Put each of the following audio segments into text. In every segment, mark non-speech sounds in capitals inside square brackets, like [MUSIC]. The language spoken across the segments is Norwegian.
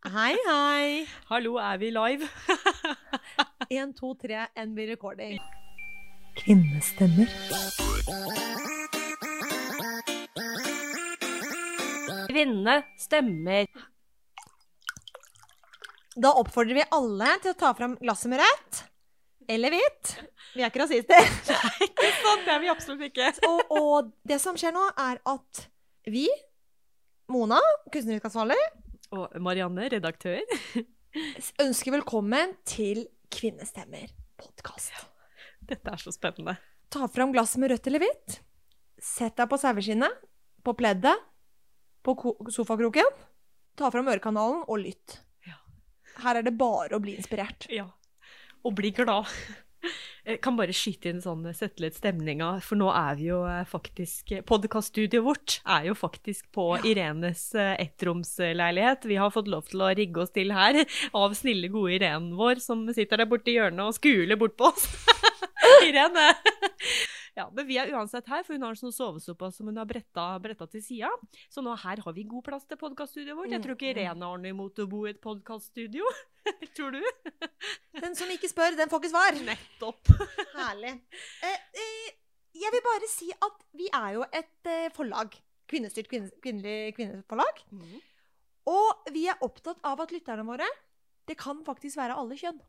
Hei, hei. Hallo, er vi live? [LAUGHS] Én, to, tre, NB recording. Kvinnestemmer. Kvinne stemmer. Da oppfordrer vi alle til å ta fram glasset med rødt. Eller hvitt. Vi er ikke rasister. [LAUGHS] Ikke sant? Det er vi absolutt ikke. [LAUGHS] og, og det som skjer nå, er at vi, Mona, kunstnerisk ansvarlig, Og Marianne, redaktør. ønsker velkommen til Kvinnestemmer podkast. Dette er så spennende. Ta fram glasset med rødt eller hvitt. Sett deg på saueskinnet, på pleddet, på sofakroken. Ta fram ørekanalen og lytt. Ja. Her er det bare å bli inspirert. Ja. Og bli glad. Jeg kan bare skyte inn sånn, sette litt stemninga, for nå er vi jo eh, faktisk Podkaststudioet vårt er jo faktisk på Irenes eh, ettromsleilighet. Vi har fått lov til å rigge oss til her av snille, gode Irenen vår, som sitter der borte i hjørnet og skuler bort på oss. [LAUGHS] Irene! Ja, men vi er uansett her, for hun har en sånn sovesofa som hun har bretta, bretta til sida. Så nå her har vi god plass til podkaststudioet vårt. Jeg tror ikke Irene har noe imot å bo i et podkaststudio. [LAUGHS] tror du? Den som ikke spør, den får ikke svar. Nettopp. [LAUGHS] Herlig. Eh, eh, jeg vil bare si at vi er jo et eh, forlag. Kvinnestyrt kvinne, kvinnelig kvinneforlag. Og vi er opptatt av at lytterne våre Det kan faktisk være alle kjønn.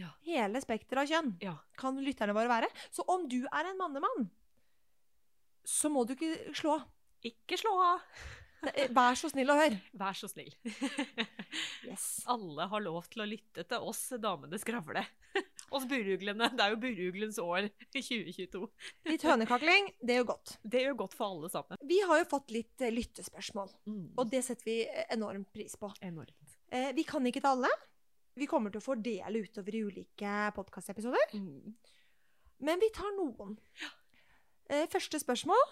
Ja. Hele spekteret av kjønn Ja. kan lytterne våre være. Så om du er en mannemann, så må du ikke slå av. Ikke slå av. [LAUGHS] Eh, Vær så snill å høre. Vær så snill. [LAUGHS] [LAUGHS] Yes. Alle har lov til å lytte til oss damene skravle. Oss buruglene. Det er jo buruglens år 2022. Litt hønekakling, det gjør godt. Det gjør godt for alle sammen. Vi har jo fått litt eh, lyttespørsmål, Og og det setter vi enormt pris på. enormt. Eh, vi kan ikke ta alle. Vi kommer til å fordele utover i ulike podkastepisoder. Mm. Men vi tar noen. Ja. første spørsmål.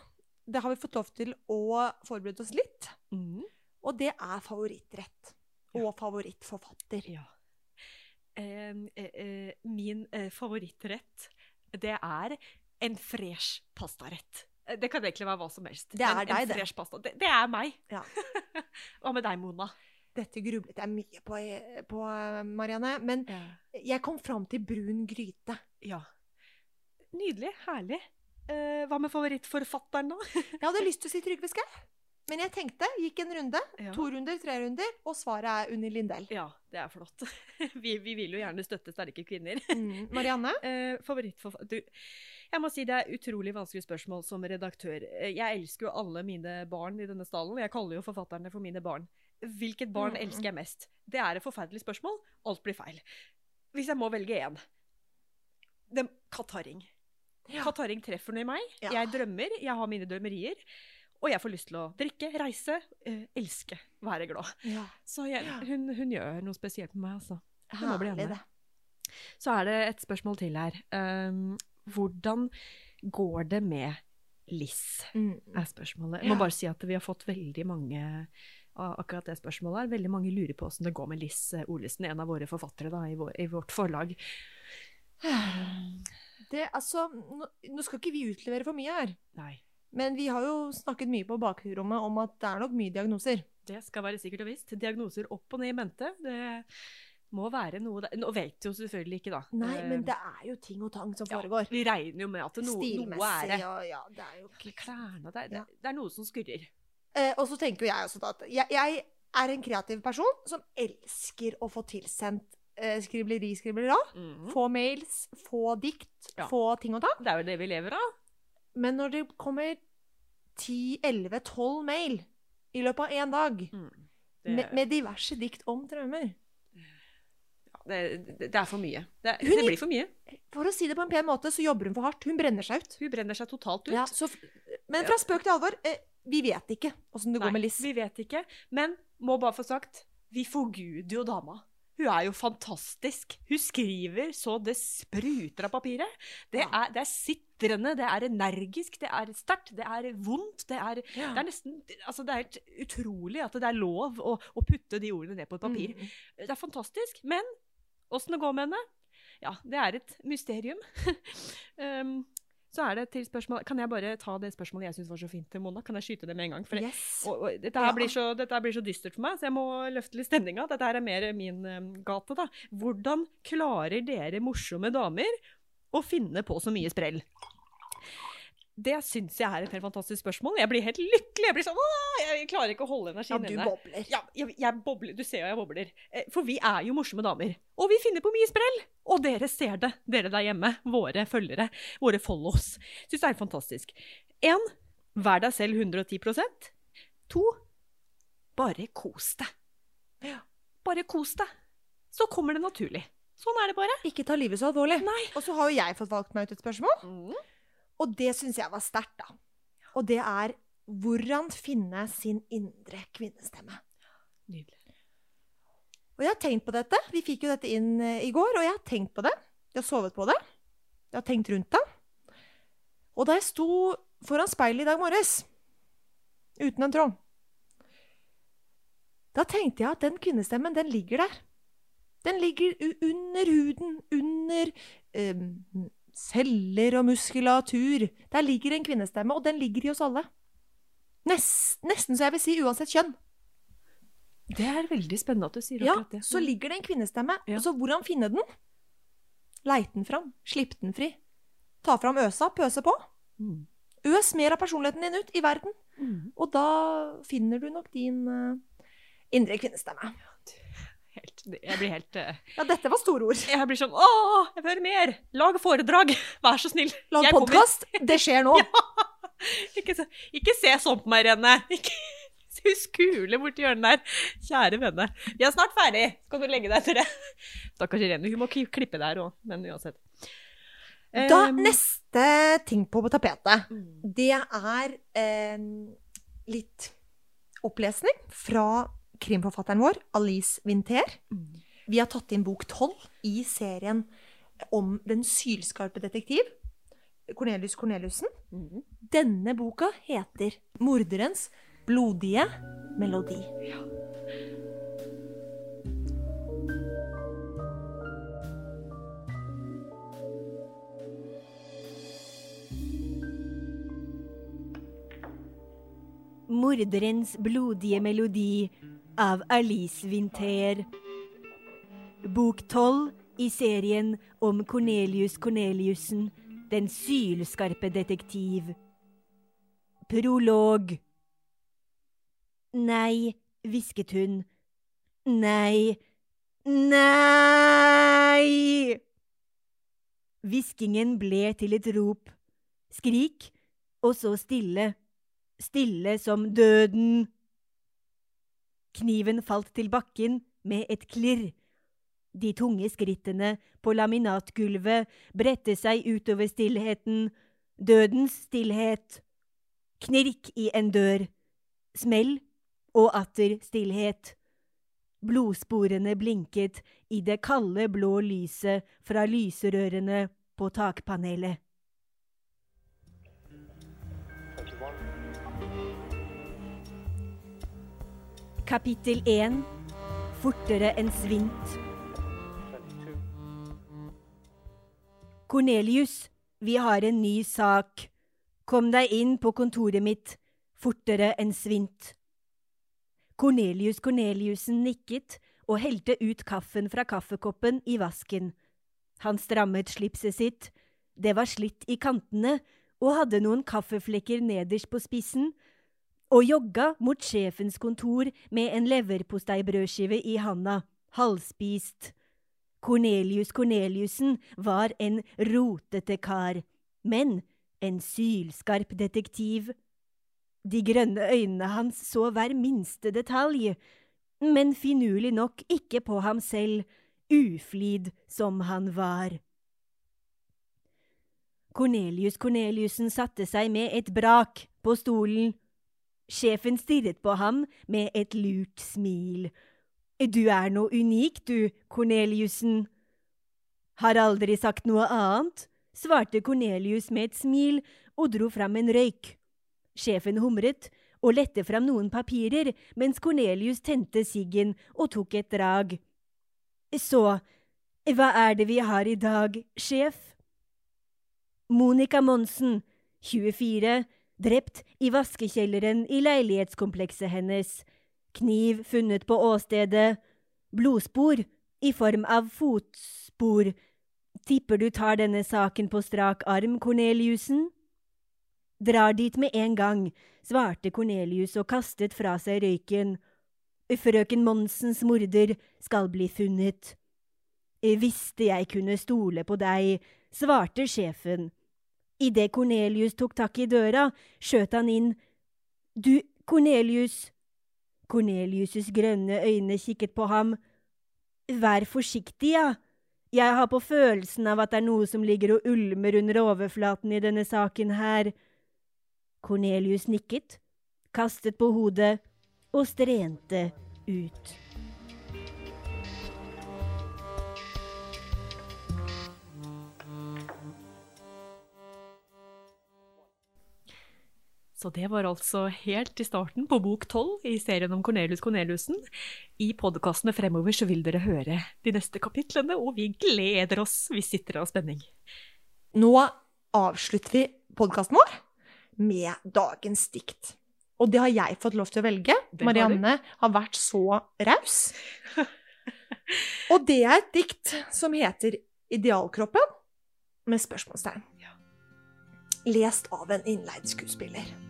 Det har vi fått lov til å forberede oss litt. Mm. Og det er favorittrett. Og favorittforfatter. Ja. Eh, eh, eh, min eh, favorittrett, det er en fresh pastarett. Eh, Det kan egentlig være hva som helst. Det er en, deg, en det. pasta. Det, det er meg. Ja. [LAUGHS] Hva med deg, Mona? Dette grublet jeg mye på, på Marianne. Men Ja. jeg kom fram til brun gryte. ja. Nydelig. Herlig. Eh, hva med favorittforfatteren, da? [LAUGHS] Jeg hadde lyst til å si Trygve Skau. Men jeg tenkte, gikk en runde, Ja. to runder, tre runder, og svaret er Unni Lindell. Ja, det er flott. [LAUGHS] Vi, vi vil jo gjerne støtte sterke kvinner. Mm. Marianne? [LAUGHS] Eh, Favorittforfatter Jeg må si det er utrolig vanskelig spørsmål som redaktør. Eh, Jeg elsker jo alle mine barn i denne stallen. Jeg kaller jo forfatterne for mine barn. Hvilket barn Mm. elsker jeg mest? Det er et forferdelig spørsmål. Alt blir feil. Hvis jeg må velge én Den Katarring. Ja. Katarring treffer noe i meg. Ja. Jeg drømmer, jeg har mine drømmerier. Og jeg får lyst til å drikke, reise, eh, elske, være glad. Ja. Så jeg, hun, hun gjør noe spesielt med meg, altså. Det må bli Herlig, det. Så er det et spørsmål til her. Um, hvordan går det med Liss, Mm. er spørsmålet. Jeg må bare si at vi har fått veldig mange av akkurat det spørsmålet her. Veldig mange lurer på åssen det går med Liss eh, Olesen, en av våre forfattere da, i, vår, i vårt forlag. [SIGHS] Det, altså, nå, nå skal ikke vi utlevere for mye her. Nei. Men vi har jo snakket mye på bakrommet om at det er nok mye diagnoser. Det skal være sikkert og visst. Diagnoser opp og ned i mente. Det må være noe der. Nå vet jo selvfølgelig ikke, da. Nei, Eh, men det er jo ting og tang som ja, foregår. Vi regner jo med at no, noe er det. og ja, det er jo ikke Klærne, det, det, det er noe som skurrer. Eh, Og så tenker jo jeg også da at jeg, jeg er en kreativ person som elsker å få tilsendt eh, skribleri, skribleri. -hmm. Få mails, få dikt, Ja. få ting å ta. Det er jo det vi lever av. Men når det kommer 10-11-12 mail i løpet av én dag Mm. Det, med, med diverse dikt om traumer det, det, det er for mye. Det, Hun det blir for mye. For å si det på en pen måte, så jobber hun for hardt. Hun brenner seg ut. Hun brenner seg totalt ut. Ja, så, men fra spøk til alvor, eh, vi vet ikke åssen det går med Liss. vi vet ikke. Men må bare få sagt, vi forguder jo dama. Hun er jo fantastisk. Hun skriver så det spruter av papiret. Det, er, det er sitrende, det er energisk, det er sterkt, det er vondt. Det er, Ja. det er nesten Altså, det er helt utrolig at det er lov å, å putte de ordene ned på et papir. Mm. Det er fantastisk. Men åssen det går med henne, ja, det er et mysterium. um, [LAUGHS] så er det til spørsmål Kan jeg bare ta det spørsmålet jeg syns var så fint til Mona? Kan jeg skyte det med en gang? For det, Yes. og, og, dette, her blir så, dette blir så dystert for meg, så jeg må løfte litt stemninga. Dette her er mer min um, gate, da. Hvordan klarer dere morsomme damer å finne på så mye sprell? Det syns jeg er et helt fantastisk spørsmål. Jeg blir helt lykkelig. Jeg blir sånn, jeg klarer ikke å holde Ja, du inne. bobler. Ja, jeg, jeg bobler. Du ser jo jeg bobler. Eh, For vi er jo morsomme damer. Og vi finner på mye sprell. Og dere ser det, dere der hjemme. Våre følgere. Våre follows. Syns det er fantastisk. Én, vær deg selv 110 To, bare kos deg. Bare kos deg. Så kommer det naturlig. Sånn er det bare. Ikke ta livet så alvorlig. Nei. Og så har jo jeg fått valgt meg ut et spørsmål, og det syns jeg var sterkt, da. Og det er hvordan finne sin indre kvinnestemme. Nydelig. Og jeg har tenkt på dette. Vi fikk jo dette inn eh, i går, og jeg har tenkt på det. Jeg har sovet på det. Jeg har tenkt rundt det. Og da jeg sto foran speilet i dag morges, uten en tråd, da tenkte jeg at den kvinnestemmen, den ligger der. Den ligger under huden, under eh, celler og muskulatur. Der ligger en kvinnestemme, og den ligger i oss alle. Nest, nesten så jeg vil si uansett kjønn. Det er veldig spennende at du sier Ja, akkurat det. så ligger det en kvinnestemme. Ja. Så hvordan finne den? Leit den fram. Slipp den fri. Ta fram øsa, pøse på. Mm. Øs mer av personligheten din ut i verden. Mm. Og da finner du nok din uh, indre kvinnestemme. Helt, jeg blir helt eh, Ja, dette var store ord. Jeg blir sånn Å, jeg vil høre mer! Lag foredrag! [LAUGHS] Vær så snill. Lag podkast. Det skjer nå. [LAUGHS] Ikke, se- ikke se sånn på meg, Rene. [LAUGHS] Ikke Hun skule borti hjørnet der. Kjære venne. Vi er snart ferdig. Skal du legge deg etter det? Stakkars Irene. Hun må klippe der òg, men uansett. Da, Um, neste ting på tapetet, mm. det er um, litt opplesning fra krimforfatteren vår, Alice Winter. Mm. Vi har tatt inn bok tolv i serien om den sylskarpe detektiv, Cornelius Corneliussen. Mm. Denne boka heter 'Morderens blodige melodi'. Morderens blodige melodi av Alice Winther. Bok tolv i serien om Cornelius Corneliussen, den sylskarpe detektiv. Prolog. Nei, hvisket hun. Nei, nei! Hviskingen ble til et rop. Skrik, og så stille stille som døden. Kniven falt til bakken med et klirr. De tunge skrittene på laminatgulvet bredte seg utover stillheten, dødens stillhet. Knirk i en dør. Smell og atter stillhet. Blodsporene blinket i det kalde, blå lyset fra lyserørene på takpanelet. Kapittel 1 Fortere enn svint 22. Cornelius, vi har en ny sak. Kom deg inn på kontoret mitt, fortere enn svint. Cornelius Corneliussen nikket og helte ut kaffen fra kaffekoppen i vasken. Han strammet slipset sitt, det var slitt i kantene og hadde noen kaffeflekker nederst på spissen, og jogga mot sjefens kontor med en leverposteibrødskive i handa, halvspist. Cornelius Corneliussen var en rotete kar, men en sylskarp detektiv. De grønne øynene hans så hver minste detalj, men finurlig nok ikke på ham selv, uflid som han var. Cornelius Corneliussen satte seg med et brak på stolen. Sjefen stirret på ham med et lurt smil. Du er noe unik, du, Corneliussen. Har aldri sagt noe annet, svarte Cornelius med et smil og dro fram en røyk. Sjefen humret og lette fram noen papirer mens Cornelius tente siggen og tok et drag. Så, hva er det vi har i dag, sjef? Monica Monsen, 24, drept i vaskekjelleren i leilighetskomplekset hennes. Kniv funnet på åstedet. Blodspor i form av fotspor. Tipper du tar denne saken på strak arm, Korneliussen? Drar dit med en gang, svarte Cornelius og kastet fra seg røyken. Frøken Monsens morder skal bli funnet. Visste jeg kunne stole på deg, svarte sjefen. Idet Cornelius tok tak i døra, skjøt han inn. Du, Cornelius. Cornelius' grønne øyne kikket på ham. Vær forsiktig, ja. Jeg har på følelsen av at det er noe som ligger og ulmer under overflaten i denne saken her. Cornelius nikket, kastet på hodet og strente ut. Så det var altså helt i starten på bok tolv i serien om Cornelius Corneliussen. I podkastene fremover så vil dere høre de neste kapitlene, og vi gleder oss. Vi sitter av spenning. Nå avslutter vi podkasten vår med dagens dikt. Og det har jeg fått lov til å velge. Marianne har vært så raus. Og det er et dikt som heter Idealkroppen, med spørsmålstegn. Lest av en innleid skuespiller.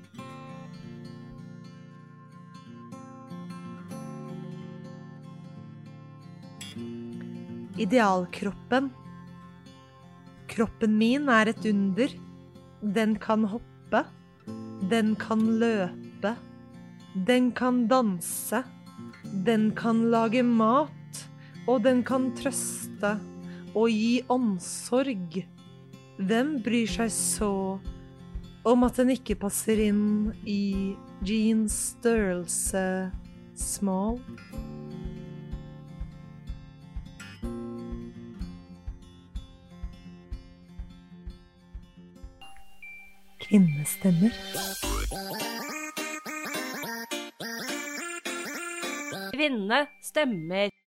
Idealkroppen. Kroppen min er et under. Den kan hoppe. Den kan løpe. Den kan danse. Den kan lage mat. Og den kan trøste og gi omsorg. Hvem bryr seg så om at den ikke passer inn i jeans størrelse small? Kvinnestemmer. Kvinne stemmer.